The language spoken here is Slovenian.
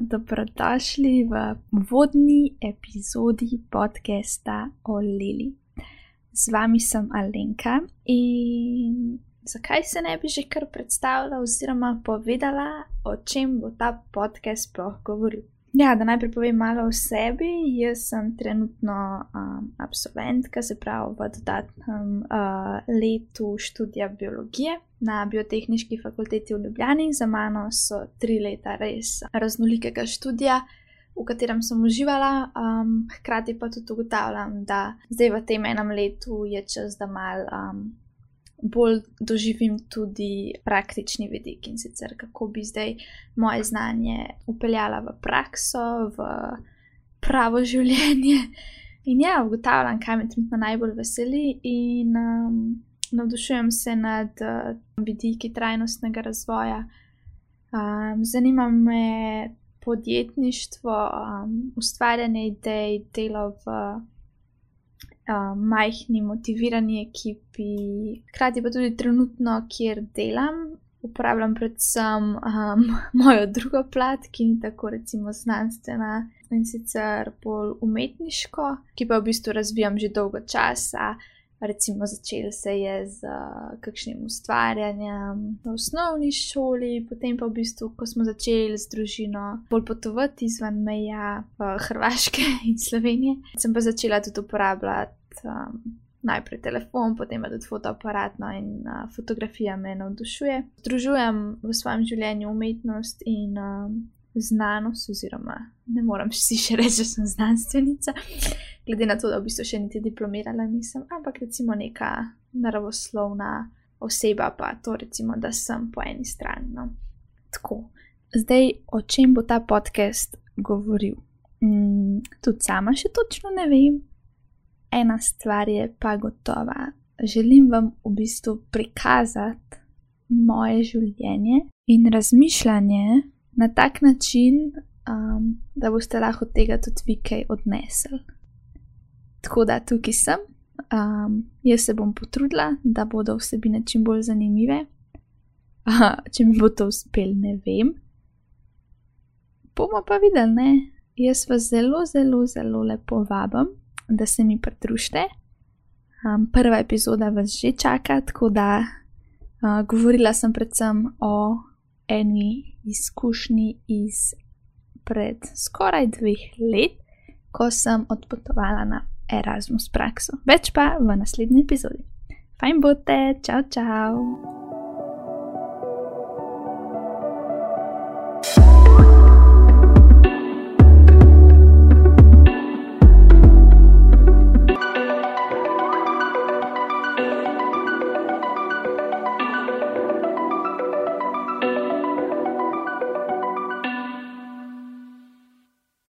dobrodošli v vodni epizodi podcasta o Lili. Z vami sem Alenka in zakaj se ne bi že kar predstavila oziroma povedala, o čem bo ta podcast sploh govoril. Ja, da najprej povem malo o sebi. Jaz sem trenutno um, absolventka, se pravi v dodatnem uh, letu študija biologije na Biotehnički fakulteti v Ljubljani. Za mano so tri leta res raznolikega študija, v katerem sem uživala, um, hkrati pa tudi ugotavljam, da zdaj v tem enem letu je čas, da mal. Um, bolj doživim tudi praktični vidik in sicer kako bi zdaj moje znanje upeljala v prakso, v pravo življenje. In ja, ugotavljam, kaj me trenutno najbolj veseli, in um, navdušujem se nad uh, vidiki trajnostnega razvoja. Um, zanima me podjetništvo, um, ustvarjanje idej, delo v uh, majhni, motivirani ekipi, hkrati pa tudi trenutno, kjer delam, uporabljam predvsem um, mojo drugo plat, ki ni tako recimo znanstvena in sicer bolj umetniško, ki pa v bistvu razvijam že dolgo časa. Recimo, začel se je z uh, kakšnim ustvarjanjem v osnovni šoli, potem pa v bistvu, ko smo začeli z družino bolj potovati izven meja uh, Hrvaške in Slovenije, sem pa začela tudi uporabljati um, najprej telefon, potem pa tudi fotoaparat no, in uh, fotografija me navdušuje. Združujem v svojem življenju umetnost in um, znanost, oziroma ne morem si še reči, da sem znanstvenica, glede na to, da v bistvu še niti diplomirala nisem, ampak recimo neka naravoslovna oseba, pa to recimo, da sem po eni strani. No. Tako. Zdaj, o čem bo ta podcast govoril? Mm, tudi sama še točno ne vem, ena stvar je pa gotova. Želim vam v bistvu prikazati moje življenje in razmišljanje na tak način, um, da boste lahko tega tudi vi kaj odnesli. Tako da tukaj sem, um, jaz se bom potrudila, da bodo vsebine čim bolj zanimive. Uh, če mi bo to uspel, ne vem. Bomo pa videli, ne? Jaz vas zelo, zelo, zelo lepo vabim da se mi pridružite. Um, prva epizoda vas že čaka, tako da uh, govorila sem predvsem o eni izkušnji iz pred skoraj dveh let, ko sem odpotovala na Erasmus prakso. Več pa v naslednji epizodi. Fajn bote, čau, čau!